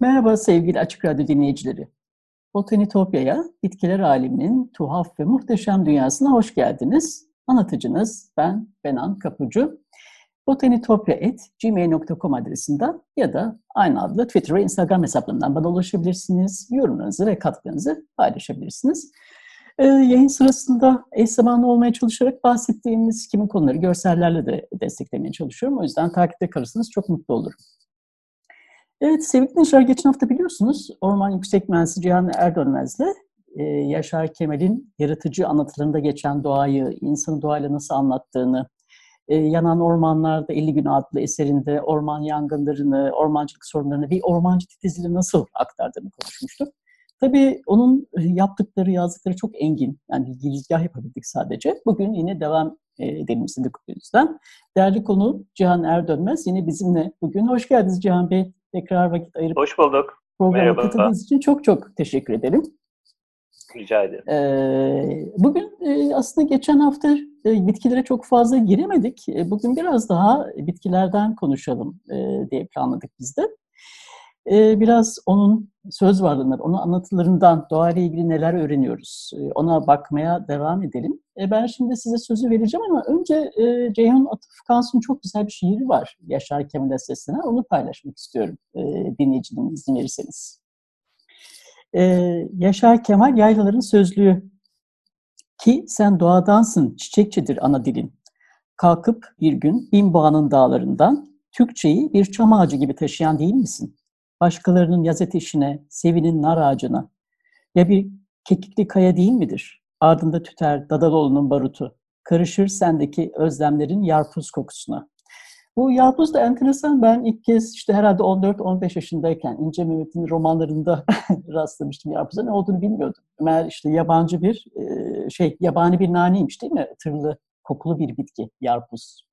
Merhaba sevgili Açık Radyo dinleyicileri. Botanitopya'ya, bitkiler aleminin tuhaf ve muhteşem dünyasına hoş geldiniz. Anlatıcınız ben Benan Kapucu. botanitopya.gmail.com adresinden ya da aynı adlı Twitter ve Instagram hesaplarından bana ulaşabilirsiniz. Yorumlarınızı ve katkılarınızı paylaşabilirsiniz. Ee, yayın sırasında eş zamanlı olmaya çalışarak bahsettiğimiz kimin konuları görsellerle de desteklemeye çalışıyorum. O yüzden takipte kalırsanız çok mutlu olurum. Evet sevgili dinleyiciler geçen hafta biliyorsunuz Orman Yüksek Mühendisi Cihan Erdönmez'le e, Yaşar Kemal'in yaratıcı anlatılarında geçen doğayı, insanı doğayla nasıl anlattığını, e, Yanan Ormanlarda 50 Gün adlı eserinde orman yangınlarını, ormancılık sorunlarını bir ormancı titiziyle nasıl aktardığını konuşmuştuk. Tabii onun yaptıkları, yazdıkları çok engin. Yani girizgah yapabildik sadece. Bugün yine devam edelim istedik o yüzden. Değerli konu Cihan Erdönmez yine bizimle bugün. Hoş geldiniz Cihan Bey tekrar vakit ayırıp Hoş bulduk. programa Merhaba. katıldığınız için çok çok teşekkür ederim. Rica ederim. Ee, bugün e, aslında geçen hafta e, bitkilere çok fazla giremedik. E, bugün biraz daha bitkilerden konuşalım diye planladık biz de. E, biraz onun söz varlığından, onun anlatılarından doğayla ilgili neler öğreniyoruz e, ona bakmaya devam edelim. E, ben şimdi size sözü vereceğim ama önce e, Ceyhun Atıf Kansu'nun çok güzel bir şiiri var Yaşar Kemal'e seslenen. Onu paylaşmak istiyorum e, dinleyicinin izin verirseniz. Yaşar Kemal Yaylaların Sözlüğü ki sen doğadansın, çiçekçidir ana dilin. Kalkıp bir gün Binboğa'nın dağlarından Türkçeyi bir çam ağacı gibi taşıyan değil misin? Başkalarının yaz ateşine, sevinin nar ağacına. Ya bir kekikli kaya değil midir? Ardında tüter Dadaloğlu'nun barutu. Karışır sendeki özlemlerin yarpuz kokusuna. Bu yarpuz da enteresan. Ben ilk kez işte herhalde 14-15 yaşındayken İnce Mehmet'in romanlarında rastlamıştım yarpuza. Ne olduğunu bilmiyordum. Meğer işte yabancı bir e, şey, yabani bir naneymiş değil mi? Tırlı, kokulu bir bitki yarpuz.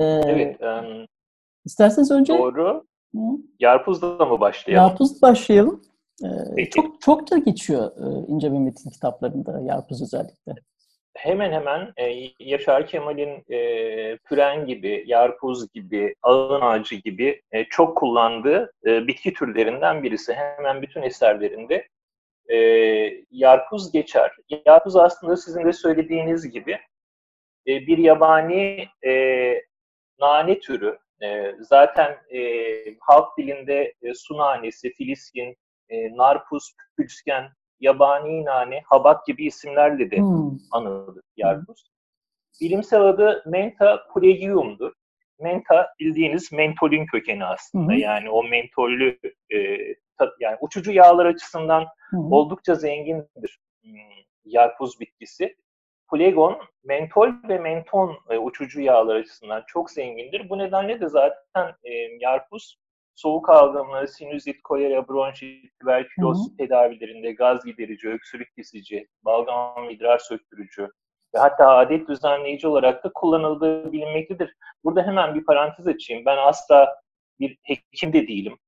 Ee, Evet, em, İsterseniz önce doğru. Hı? Yarpuz'da mı başlayalım? Yarpuz başlayalım. Ee, Peki. çok çok da geçiyor e, İnce Mehmet'in kitaplarında Yarpuz özellikle. Hemen hemen e, Yaşar Kemal'in e, püren gibi, yarpuz gibi, ağın ağacı gibi e, çok kullandığı e, bitki türlerinden birisi. Hemen bütün eserlerinde e, yarpuz geçer. Yarpuz aslında sizin de söylediğiniz gibi e, bir yabani e, nane türü. E, zaten e, halk dilinde e, su nanesi, filiskin, e, narpuz, pülsken, yabani nane, habak gibi isimlerle de Hmm. anılır yarpuz. Bilimsel adı Menta pulegium'dur. Menta bildiğiniz mentolün kökeni aslında. Hı. Yani o mentollü e, yani uçucu yağlar açısından hı. oldukça zengindir hmm, yarpuz bitkisi. Pulegon, mentol ve menton e, uçucu yağlar açısından çok zengindir. Bu nedenle de zaten e, yarpuz soğuk algınlığı, sinüzit, kolera, bronşit, tüberküloz Hı tedavilerinde gaz giderici, öksürük kesici, balgam idrar söktürücü ve hatta adet düzenleyici olarak da kullanıldığı bilinmektedir. Burada hemen bir parantez açayım. Ben asla bir hekim de değilim.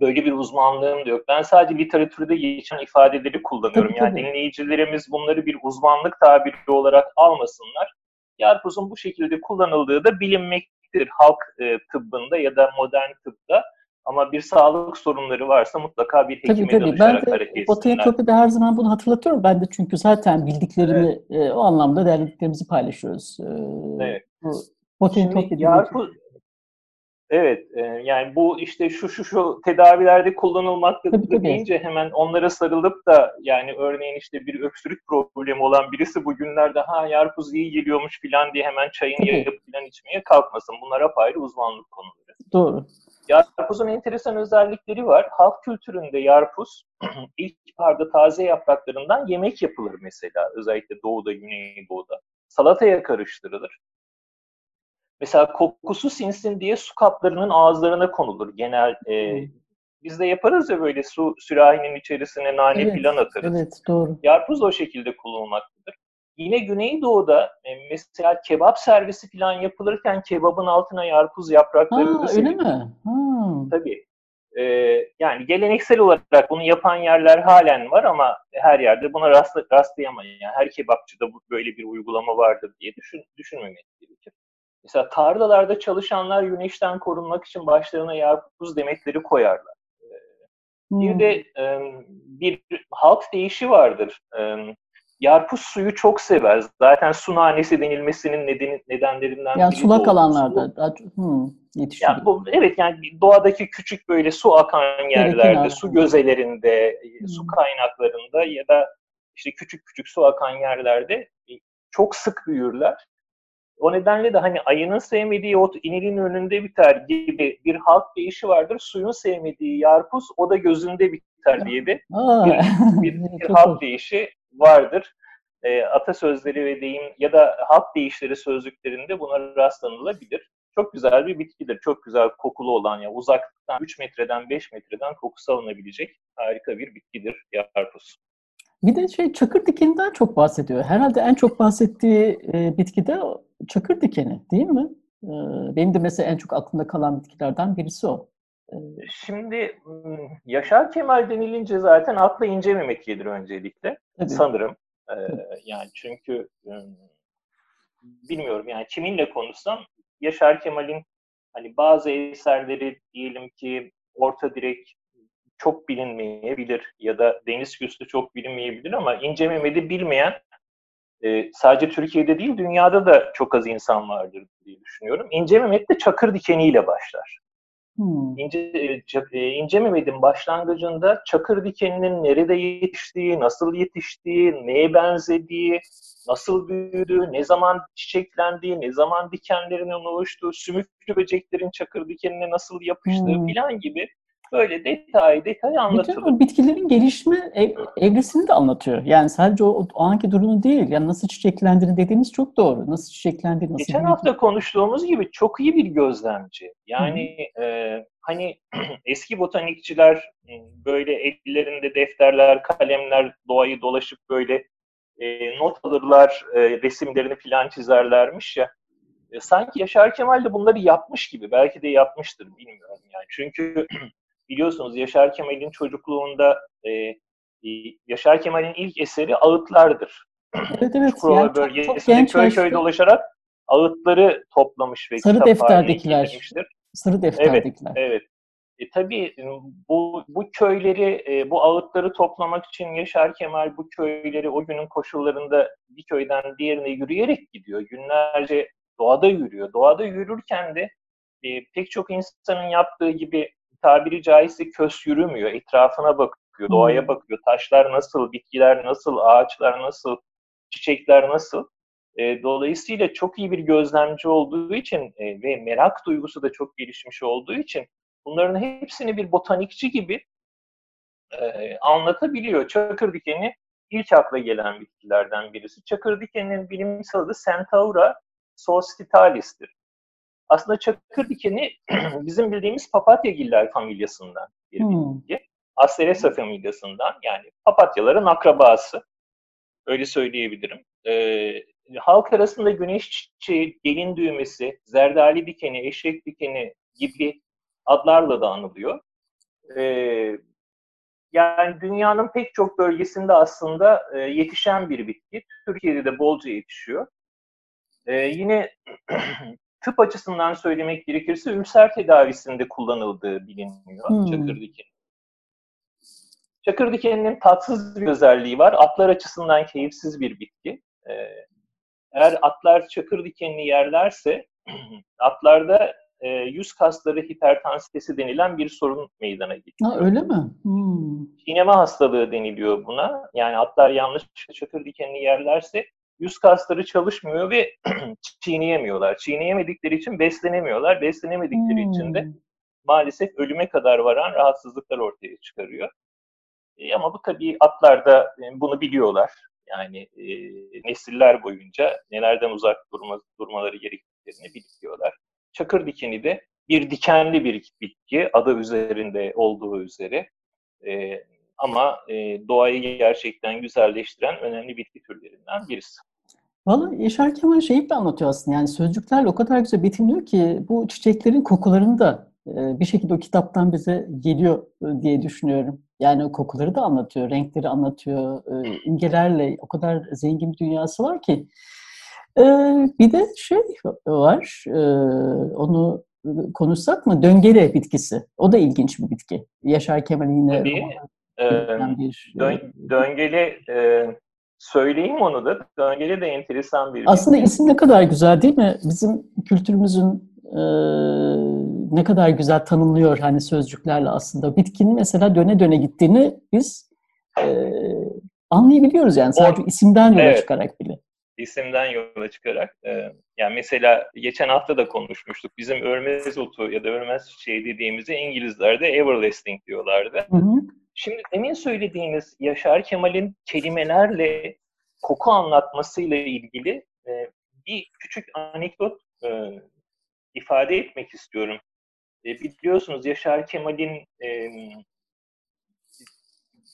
Böyle bir uzmanlığım da yok. Ben sadece literatürde geçen ifadeleri kullanıyorum. Tabii, yani tabii. dinleyicilerimiz bunları bir uzmanlık tabiri olarak almasınlar. Yarpuzun bu şekilde kullanıldığı da bilinmektedir halk e, tıbbında ya da modern tıpta. Ama bir sağlık sorunları varsa mutlaka bir hekime Tabii tabii. Ben danışarak de hareket etsinler. Botanitopya'da her zaman bunu hatırlatıyorum. Ben de çünkü zaten bildiklerimi e, o anlamda derlediklerimizi paylaşıyoruz. E, Evet. Bu Şimdi yarpuz Evet, e, yani bu işte şu şu şu tedavilerde kullanılmaktadır Tabii, tabii. deyince hemen onlara sarılıp da yani örneğin işte bir öksürük problemi olan birisi bugünlerde ha yarpuz iyi geliyormuş filan diye hemen çayını Tabii. yapıp filan içmeye kalkmasın. Bunlar apayrı uzmanlık konuları. Doğru. Yarpuzun enteresan özellikleri var. Halk kültüründe yarpuz ilk ilkbaharda taze yapraklarından yemek yapılır mesela. Özellikle doğuda, güneydoğuda. Salataya karıştırılır. Mesela kokusu sinsin diye su kaplarının ağızlarına konulur. Genel e, biz de yaparız ya böyle su sürahinin içerisine nane Evet, filan atarız. Evet, doğru. Yarpuz o şekilde kullanılmaktadır. Yine Güneydoğu'da e, mesela kebap servisi falan yapılırken kebabın altına yarpuz yaprakları Ha, öyle serilir. mi? Ha. Tabii. Ee, yani geleneksel olarak bunu yapan yerler halen var ama her yerde buna rast, rastlayamayız. Yani her kebapçıda böyle bir uygulama vardır diye düşün, düşünmemek gerekir. Mesela tarlalarda çalışanlar güneşten korunmak için başlarına yarpuz demetleri koyarlar. Bir Hmm. de e, bir halk deyişi vardır. E, yarpuz suyu çok sever. Zaten su nanesi denilmesinin nedeni, nedenlerinden yani biri sulak alanlarda daha çok hmm, yetişiyor. Yani bu, evet yani doğadaki küçük böyle su akan yerlerde, su gözelerinde, su Hmm. kaynaklarında ya da işte küçük küçük su akan yerlerde e, çok sık büyürler. O nedenle de hani ayının sevmediği ot inilin önünde biter gibi bir halk deyişi vardır. Suyun sevmediği yarpuz o da gözünde biter diye Aa, bir, bir çok halk deyişi vardır. E, atasözleri ve deyim ya da halk deyişleri sözlüklerinde buna rastlanılabilir. Çok güzel bir bitkidir. Çok güzel kokulu olan ya uzaktan 3 metreden 5 metreden kokusu alınabilecek harika bir bitkidir yarpuz. Bir de şey çakır dikeninden çok bahsediyor. Herhalde en çok bahsettiği e, bitki de çakır dikeni değil mi? Benim de mesela en çok aklımda kalan bitkilerden birisi o. Şimdi Yaşar Kemal denilince zaten akla ince Mehmet gelir öncelikle tabii. sanırım. Yani çünkü bilmiyorum yani kiminle konuşsam Yaşar Kemal'in hani bazı eserleri diyelim ki orta direk çok bilinmeyebilir ya da deniz küstü çok bilinmeyebilir ama İnce Mehmet'i bilmeyen e, sadece Türkiye'de değil dünyada da çok az insan vardır diye düşünüyorum. İnce Mehmet de Çakır dikeniyle başlar. Hmm. İnce, e, e, İnce Mehmet'in başlangıcında Çakır dikeninin nerede yetiştiği, nasıl yetiştiği, neye benzediği, nasıl büyüdüğü, ne zaman çiçeklendiği, ne zaman dikenlerinin oluştuğu, sümüklü böceklerin çakır dikenine nasıl yapıştığı Hmm. filan gibi böyle detay detay Bütün anlatılır. o bitkilerin gelişme ev- evresini de anlatıyor. Yani sadece o, o anki durumu değil. Yani nasıl çiçeklendiğini dediğiniz çok doğru. Nasıl çiçeklendiği, nasıl Geçen hafta konuştuğumuz gibi çok iyi bir gözlemci. Yani e, hani eski botanikçiler m, böyle ellerinde defterler, kalemler doğayı dolaşıp böyle e, not alırlar, e, resimlerini filan çizerlermiş ya. E, sanki Yaşar Kemal de bunları yapmış gibi. Belki de yapmıştır bilmiyorum yani. Çünkü biliyorsunuz Yaşar Kemal'in çocukluğunda e, e, Yaşar Kemal'in ilk eseri ağıtlardır. Evet evet. Çukurova Yani çok, çok bölgesinde genç köy köy dolaşarak ağıtları toplamış ve Sarı defterdekiler. sarı defterdekiler. Evet. E, tabii bu, bu köyleri, e, bu ağıtları toplamak için Yaşar Kemal bu köyleri o günün koşullarında bir köyden diğerine yürüyerek gidiyor. Günlerce doğada yürüyor. Doğada yürürken de e, pek çok insanın yaptığı gibi tabiri caizse kös yürümüyor. Etrafına bakıyor, doğaya bakıyor. Taşlar nasıl, bitkiler nasıl, ağaçlar nasıl, çiçekler nasıl. E, dolayısıyla çok iyi bir gözlemci olduğu için e, ve merak duygusu da çok gelişmiş olduğu için bunların hepsini bir botanikçi gibi e, anlatabiliyor. Çakır dikeni ilk akla gelen bitkilerden birisi. Çakır dikeninin bilimsel adı Centaura solstitalis'tir. Aslında çakır dikeni bizim bildiğimiz papatyagiller familyasından bir Hmm. bitki. Asteresa familyasından yani papatyaların akrabası. Öyle söyleyebilirim. Ee, halk arasında güneş çiçeği, gelin düğmesi, zerdali dikeni, eşek dikeni gibi adlarla da anılıyor. Ee, yani dünyanın pek çok bölgesinde aslında e, yetişen bir bitki. Türkiye'de de bolca yetişiyor. Ee, yine tıp açısından söylemek gerekirse ülser tedavisinde kullanıldığı biliniyor Hmm. çakır dikeni. Çakır dikeninin tatsız bir özelliği var. Atlar açısından keyifsiz bir bitki. Ee, eğer atlar çakır dikenini yerlerse atlarda e, yüz kasları hipertansitesi denilen bir sorun meydana geliyor. Ha, öyle mi? Hmm. Çiğneme hastalığı deniliyor buna. Yani atlar yanlış çakır dikenini yerlerse yüz kasları çalışmıyor ve çiğneyemiyorlar. Çiğneyemedikleri için beslenemiyorlar. Beslenemedikleri için de Hmm. maalesef ölüme kadar varan rahatsızlıklar ortaya çıkarıyor. E, ama bu tabii atlar da e, bunu biliyorlar. Yani e, nesiller boyunca nelerden uzak durma, durmaları gerektiklerini biliyorlar. Çakır dikeni de bir dikenli bir bitki, adı üzerinde olduğu üzere. E, ama e, doğayı gerçekten güzelleştiren önemli bitki türlerinden birisi. Valla Yaşar Kemal şeyi de anlatıyor aslında yani sözcüklerle o kadar güzel betimliyor ki bu çiçeklerin kokularını da e, bir şekilde o kitaptan bize geliyor e, diye düşünüyorum. Yani o kokuları da anlatıyor, renkleri anlatıyor, e, imgelerle o kadar zengin bir dünyası var ki. Bir de şey var, onu konuşsak mı? Döngele bitkisi. O da ilginç bir bitki. Yaşar Kemal yine Tabii. Bir, Dön, döngeli e, söyleyeyim onu da. Döngeli de enteresan bir Aslında isim ne kadar güzel değil mi? Bizim kültürümüzün e, ne kadar güzel tanımlıyor hani sözcüklerle aslında. Bitkinin mesela döne döne gittiğini biz e, anlayabiliyoruz yani sadece o, isimden yola evet. çıkarak bile. İsimden yola çıkarak. E, yani mesela geçen hafta da konuşmuştuk. Bizim örmez otu ya da örmez çiçeği dediğimizi İngilizler de everlasting diyorlardı. Hı hı. Şimdi demin söylediğiniz Yaşar Kemal'in kelimelerle koku anlatmasıyla ilgili e, bir küçük anekdot e, ifade etmek istiyorum. E, biliyorsunuz Yaşar Kemal'in e,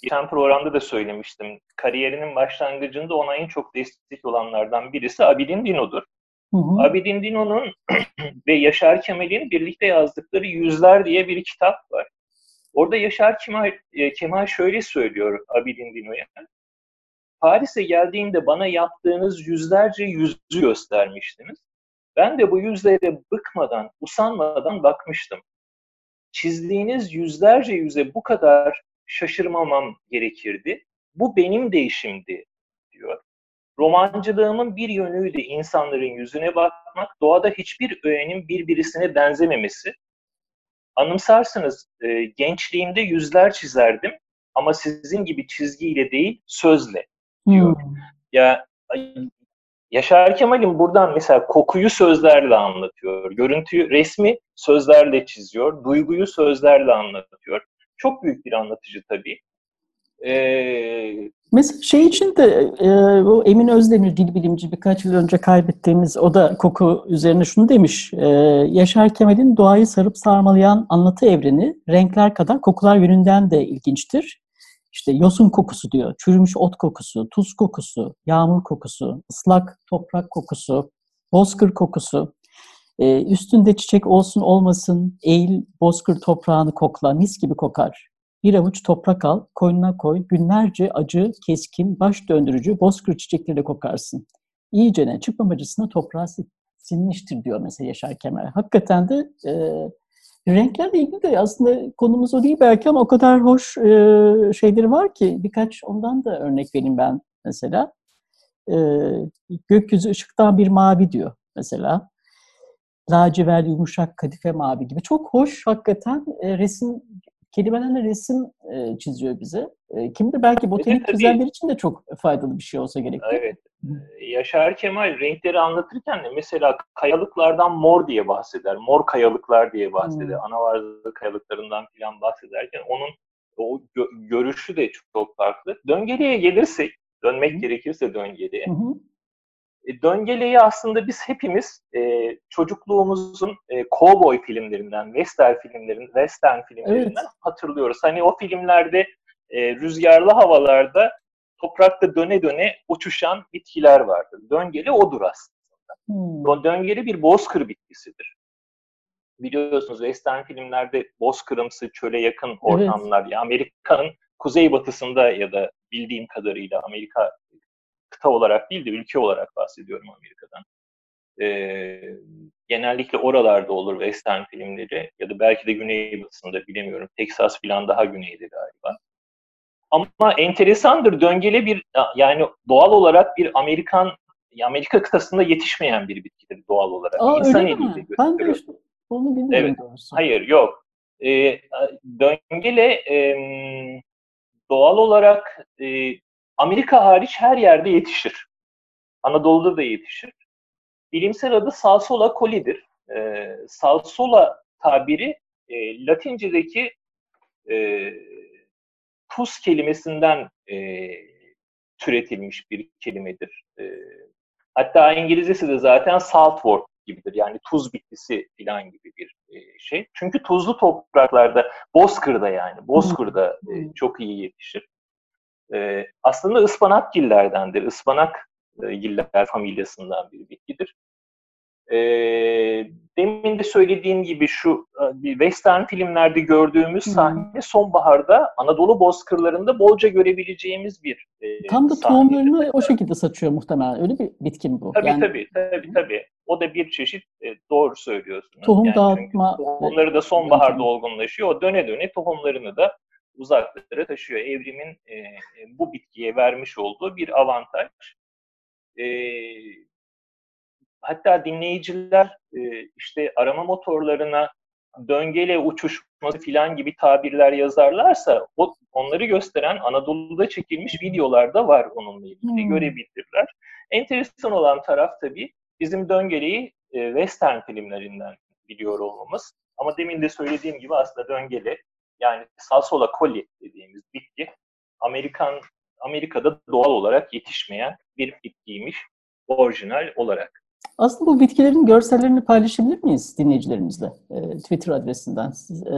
geçen programda da söylemiştim. Kariyerinin başlangıcında ona en çok destek olanlardan birisi Abidin Dino'dur. Hı hı. Abidin Dino'nun ve Yaşar Kemal'in birlikte yazdıkları Yüzler diye bir kitap var. Orada Yaşar Kemal, e, Kemal şöyle söylüyor Abidin Dino'ya. Paris'e geldiğimde bana yaptığınız yüzlerce yüzü göstermiştiniz. Ben de bu yüzlere bıkmadan, usanmadan bakmıştım. Çizdiğiniz yüzlerce yüze bu kadar şaşırmamam gerekirdi. Bu benim değişimdi diyor. Romancılığımın bir yönüydü insanların yüzüne bakmak, doğada hiçbir öğenin birbirisine benzememesi. Anımsarsınız e, gençliğimde yüzler çizerdim ama sizin gibi çizgiyle değil sözle diyor. Hmm. Ya Yaşar Kemal'in buradan mesela kokuyu sözlerle anlatıyor. Görüntüyü, resmi sözlerle çiziyor. Duyguyu sözlerle anlatıyor. Çok büyük bir anlatıcı tabii. Ee, Mesela şey için de e, bu Emin Özdemir dil bilimci birkaç yıl önce kaybettiğimiz o da koku üzerine şunu demiş. E, Yaşar Kemal'in doğayı sarıp sarmalayan anlatı evreni renkler kadar kokular yönünden de ilginçtir. İşte yosun kokusu diyor, çürümüş ot kokusu, tuz kokusu, yağmur kokusu, ıslak toprak kokusu, bozkır kokusu, e, üstünde çiçek olsun olmasın, eğil bozkır toprağını kokla, mis gibi kokar. Bir avuç toprak al, koynuna koy, günlerce acı, keskin, baş döndürücü bozkır çiçekleri kokarsın. İyicene çıkmamacısına toprağı sinmiştir diyor mesela Yaşar Kemal. Hakikaten de e, Renklerle ilgili de aslında konumuz o değil belki ama o kadar hoş e, şeyleri var ki birkaç ondan da örnek vereyim ben mesela. E, gökyüzü ışıktan bir mavi diyor mesela. Lacivert yumuşak kadife mavi gibi. Çok hoş hakikaten e, resim kelimelerle resim e, çiziyor bize. E, kim de belki botanik çizenler için de çok faydalı bir şey olsa gerek. Evet. Yaşar Kemal renkleri anlatırken de mesela kayalıklardan mor diye bahseder. Mor kayalıklar diye bahseder. Hmm. Anavarlı kayalıklarından falan bahsederken onun o gö- görüşü de çok farklı. Döngeliğe gelirsek, dönmek gerekirse döngeliğe. Hmm. E, döngeleyi aslında biz hepimiz e, çocukluğumuzun e, cowboy filmlerinden, western filmlerin, western filmlerinden evet. hatırlıyoruz. Hani o filmlerde e, rüzgarlı havalarda toprakta döne döne uçuşan bitkiler vardır. Döngeli odur aslında. Hmm. Döngeli bir bozkır bitkisidir. Biliyorsunuz western filmlerde bozkırımsı, çöle yakın ortamlar. Evet. Ya Amerika'nın kuzeybatısında ya da bildiğim kadarıyla Amerika kıta olarak değil de ülke olarak bahsediyorum Amerika'dan. Ee, genellikle oralarda olur western filmleri ya da belki de güneybatısında bilemiyorum. Texas falan daha güneyde galiba. Ama enteresandır döngele bir yani doğal olarak bir Amerikan Amerika kıtasında yetişmeyen bir bitkidir doğal olarak. Aa, İnsan öyle mi? Ben de işte onu bilmiyorum evet. doğrusu. Hayır yok. Ee, döngele e, doğal olarak e, Amerika hariç her yerde yetişir. Anadolu'da da yetişir. Bilimsel adı Salsola coli'dir. Ee, Salsola tabiri e, Latince'deki e, tuz kelimesinden e, türetilmiş bir kelimedir. E, hatta İngilizcesi de zaten saltwort gibidir. Yani tuz bitkisi falan gibi bir e, şey. Çünkü tuzlu topraklarda, Bozkır'da yani, Bozkır'da e, çok iyi yetişir. E, aslında ıspanak gillerdendir. Ispanak e, giller familyasından bir bitkidir. E, demin de söylediğim gibi şu e, bir western filmlerde gördüğümüz sahne sonbaharda Anadolu bozkırlarında bolca görebileceğimiz bir e, Tam da tohumlarını o şekilde saçıyor muhtemelen. Öyle bir bitki mi bu? Tabii yani... tabii tabii tabii. O da bir çeşit e, doğru söylüyorsunuz. Tohum yani dağıtma. Tohumları da sonbaharda olgunlaşıyor. O döne döne tohumlarını da uzaklara taşıyor. Evrimin e, bu bitkiye vermiş olduğu bir avantaj. E, hatta dinleyiciler e, işte arama motorlarına döngele uçuşması filan gibi tabirler yazarlarsa o, onları gösteren Anadolu'da çekilmiş videolar da var onunla ilgili hmm. görebilirler. Enteresan olan taraf tabii bizim döngeleyi e, western filmlerinden biliyor olmamız. Ama demin de söylediğim gibi aslında döngele yani salsola coli dediğimiz bitki Amerikan Amerika'da doğal olarak yetişmeyen bir bitkiymiş orijinal olarak. Aslında bu bitkilerin görsellerini paylaşabilir miyiz dinleyicilerimizle e, Twitter adresinden? E,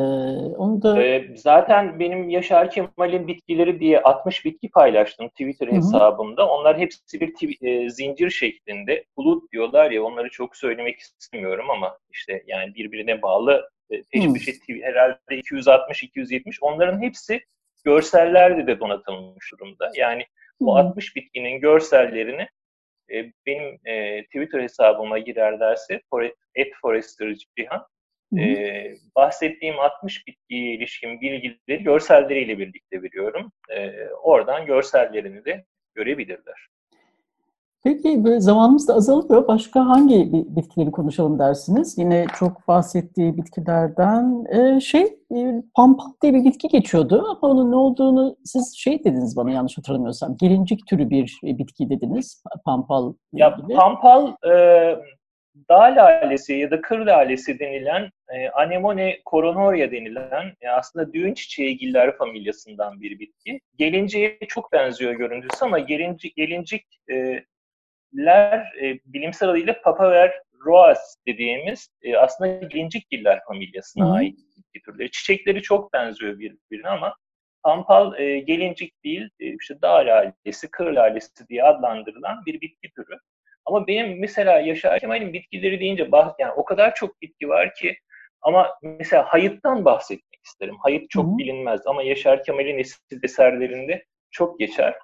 onu da e, zaten benim Yaşar Kemal'in bitkileri diye 60 bitki paylaştım Twitter Hı-hı. hesabımda. Onlar hepsi bir e, zincir şeklinde. Bulut diyorlar ya onları çok söylemek istemiyorum ama işte yani birbirine bağlı peş peşe herhalde 260-270 onların hepsi görsellerle de donatılmış durumda. Yani bu 60 bitkinin görsellerini e, benim e, Twitter hesabıma girerlerse et Forester Cihan e, bahsettiğim 60 bitkiye ilişkin bilgileri görselleriyle birlikte veriyorum. E, oradan görsellerini de görebilirler. Peki böyle zamanımız da azalıyor. Başka hangi bitkileri konuşalım dersiniz? Yine çok bahsettiği bitkilerden e, şey e, pampak diye bir bitki geçiyordu ama onun ne olduğunu siz şey dediniz bana yanlış hatırlamıyorsam. Gelincik türü bir e, bitki dediniz. Pampal Ya ilgili. pampal e, dağ lalesi ya da kır lalesi denilen e, Anemone coronaria denilen e, aslında düğün çiçeği giller familyasından bir bitki. Gelinciye çok benziyor görüntüsü ama gelincik, gelincik e, ler e, bilimsel adıyla Papaver roas dediğimiz e, aslında gelincikgiller familyasına Hı. ait bitki türleri. Çiçekleri çok benziyor birbirine ama pampal e, gelincik değil, e, işte dağ lalesi, kır lalesi diye adlandırılan bir bitki türü. Ama benim mesela Yaşar Kemal'in bitkileri deyince bah, yani o kadar çok bitki var ki ama mesela hayıttan bahsetmek isterim. Hayıt çok Hı. bilinmez ama Yaşar Kemal'in eski eserlerinde çok geçer.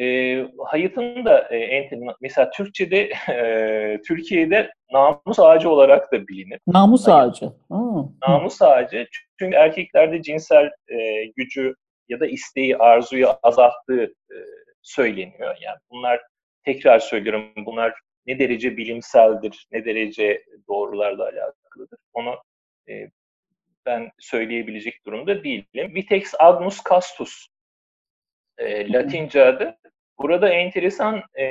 E, hayatın da e, mesela Türkçe'de e, Türkiye'de namus ağacı olarak da bilinir. Namus Hayat. ağacı. Hmm. Namus ağacı çünkü erkeklerde cinsel e, gücü ya da isteği, arzuyu azalttığı e, söyleniyor. Yani bunlar tekrar söylüyorum bunlar ne derece bilimseldir, ne derece doğrularla alakalıdır. Onu e, ben söyleyebilecek durumda değilim. Vitex agnus castus e, Latince adı. Burada enteresan e,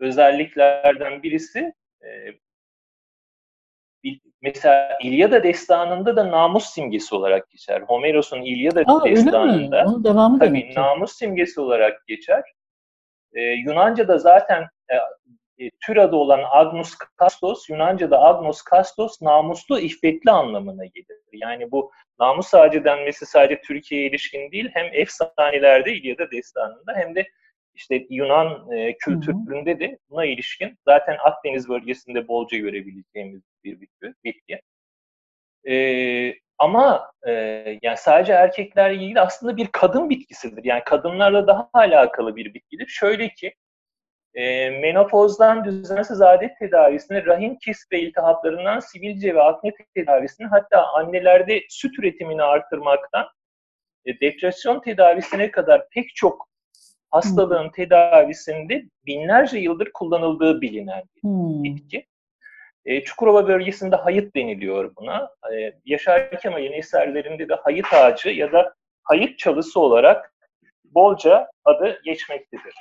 özelliklerden birisi e, mesela İlyada destanında da namus simgesi olarak geçer. Homeros'un İlyada Aa, destanında Onun devamı tabii namus simgesi olarak geçer. Ee, Yunanca'da zaten e, e, tür adı olan Agnus Kastos, Yunanca'da Agnus Kastos namuslu, iffetli anlamına gelir. Yani bu namus ağacı denmesi sadece Türkiye'ye ilişkin değil, hem efsanelerde İlyada destanında hem de işte Yunan e, kültüründe de buna ilişkin zaten Akdeniz bölgesinde bolca görebileceğimiz bir bitki. bitki. E, ama e, yani sadece erkeklerle ilgili aslında bir kadın bitkisidir. Yani kadınlarla daha alakalı bir bitkidir. Şöyle ki e, menopozdan düzensiz adet tedavisine, rahim kist ve iltihaplarından sivilce ve akne tedavisine hatta annelerde süt üretimini artırmaktan e, depresyon tedavisine kadar pek çok hastalığın hmm. tedavisinde binlerce yıldır kullanıldığı bilinen bir hmm. bitki. E, Çukurova bölgesinde hayıt deniliyor buna. E, Yaşar Kemal'in eserlerinde de hayıt ağacı ya da hayıt çalısı olarak bolca adı geçmektedir.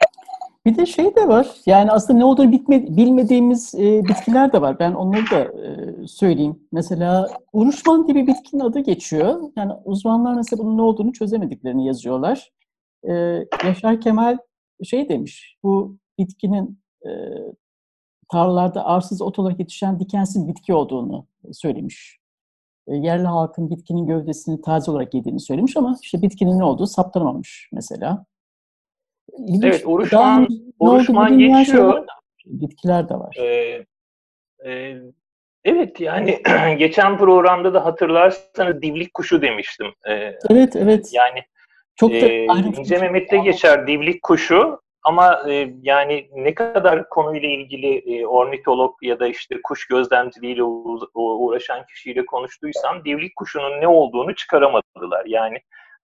Bir de şey de var. Yani aslında ne olduğunu bitme, bilmediğimiz e, bitkiler de var. Ben onları da e, söyleyeyim. Mesela uruşman diye bir bitkinin adı geçiyor. Yani uzmanlar mesela bunun ne olduğunu çözemediklerini yazıyorlar. Ee, Yaşar Kemal şey demiş, bu bitkinin e, tarlalarda arsız ot olarak yetişen dikensiz bitki olduğunu söylemiş. E, yerli halkın bitkinin gövdesini taze olarak yediğini söylemiş ama işte bitkinin ne olduğu saptanamamış mesela. İlginç. Evet, oruşman, oruşman geçiyor. Bitkiler de var. Ee, e, evet yani geçen programda da hatırlarsanız divlik kuşu demiştim. Ee, evet, evet. Yani çok da e, İnce Mehmet'te geçer divlik kuşu ama e, yani ne kadar konuyla ilgili e, ornitolog ya da işte kuş gözlemciliğiyle uğraşan kişiyle konuştuysam divlik kuşunun ne olduğunu çıkaramadılar. Yani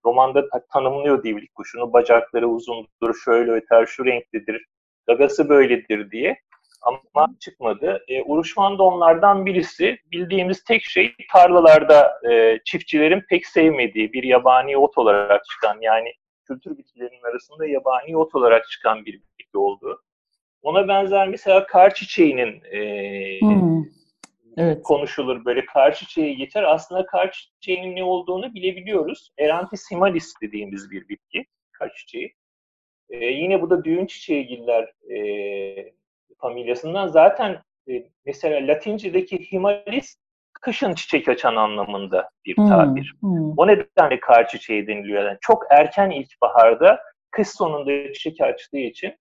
romanda tanımlıyor divlik kuşunu. Bacakları uzundur, şöyle öter, şu renklidir, gagası böyledir diye. Ama çıkmadı. E, Uruşman da onlardan birisi. Bildiğimiz tek şey tarlalarda e, çiftçilerin pek sevmediği bir yabani ot olarak çıkan yani kültür bitkilerinin arasında yabani ot olarak çıkan bir bitki oldu. Ona benzer mesela kar çiçeğinin e, hmm. Evet. konuşulur böyle kar çiçeği geçer. Aslında kar çiçeğinin ne olduğunu bilebiliyoruz. Erantis himalis dediğimiz bir bitki kar çiçeği. E, yine bu da düğün çiçeği giller e, familyasından. Zaten e, mesela Latince'deki himalis kışın çiçek açan anlamında bir hmm, tabir. Hmm, hmm. O nedenle kar çiçeği deniliyor. Yani çok erken ilkbaharda kış sonunda çiçek açtığı için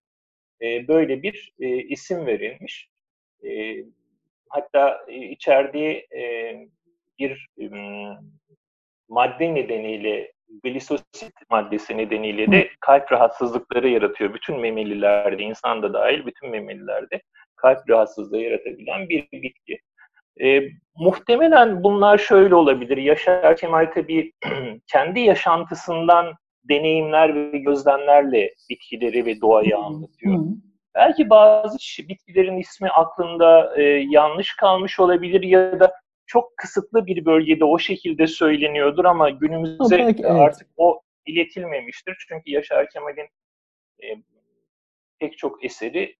e, böyle bir e, isim verilmiş. E, hatta e, içerdiği e, bir madde nedeniyle glisosit maddesi nedeniyle de kalp rahatsızlıkları yaratıyor. Bütün memelilerde, insan da dahil bütün memelilerde kalp rahatsızlığı yaratabilen bir bitki. E, muhtemelen bunlar şöyle olabilir. Yaşar Kemal tabii kendi yaşantısından deneyimler ve gözlemlerle bitkileri ve doğayı anlatıyor. Belki bazı bitkilerin ismi aklında e, yanlış kalmış olabilir ya da çok kısıtlı bir bölgede o şekilde söyleniyordur ama günümüzde belki, evet. artık o iletilmemiştir. Çünkü Yaşar Kemal'in e, pek çok eseri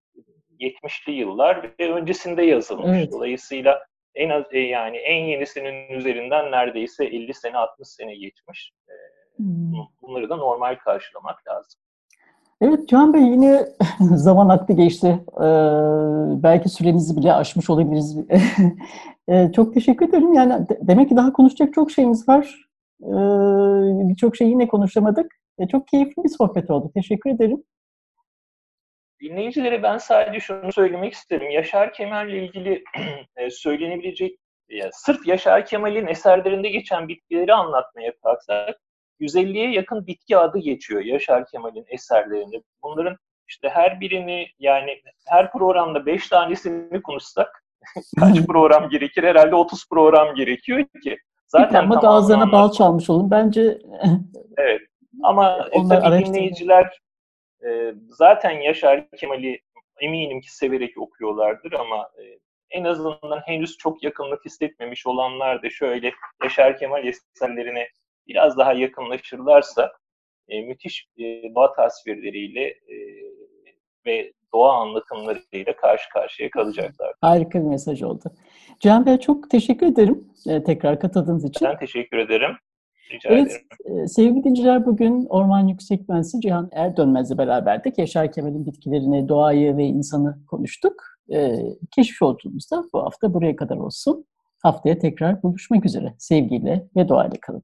70'li yıllar ve öncesinde yazılmış. Evet. Dolayısıyla en az e, yani en yenisinin üzerinden neredeyse 50 sene 60 sene geçmiş. E, hmm. Bunları da normal karşılamak lazım. Evet Can Bey yine zaman aktı geçti. Ee, belki süremizi bile aşmış olabiliriz. ee, çok teşekkür ederim. Yani de, demek ki daha konuşacak çok şeyimiz var. Ee, Birçok şeyi yine konuşamadık. Ee, çok keyifli bir sohbet oldu. Teşekkür ederim. Dinleyicilere ben sadece şunu söylemek isterim. Yaşar Kemal ile ilgili e, söylenebilecek, yani sırf Yaşar Kemal'in eserlerinde geçen bitkileri anlatmaya kalksak 150'ye yakın bitki adı geçiyor Yaşar Kemal'in eserlerinde. Bunların işte her birini yani her programda 5 tanesini konuşsak kaç program gerekir? Herhalde 30 program gerekiyor ki. Zaten ama ağzına bal çalmış olun. Bence evet. Ama e, tabii dinleyiciler e, zaten Yaşar Kemal'i eminim ki severek okuyorlardır ama e, en azından henüz çok yakınlık hissetmemiş olanlar da şöyle Yaşar Kemal eserlerine biraz daha yakınlaşırlarsa e, müthiş e, doğa tasvirleriyle e, ve doğa anlatımlarıyla karşı karşıya kalacaklar. Harika bir mesaj oldu. Cihan Bey çok teşekkür ederim e, tekrar katıldığınız için. Ben teşekkür ederim. Rica evet, ederim. E, sevgili dinciler bugün Orman Yüksek Mühendisi Cihan Erdönmez'le beraberdik. Yaşar Kemal'in bitkilerini, doğayı ve insanı konuştuk. E, keşif yolculuğumuzda bu hafta buraya kadar olsun. Haftaya tekrar buluşmak üzere. Sevgiyle ve doğayla kalın.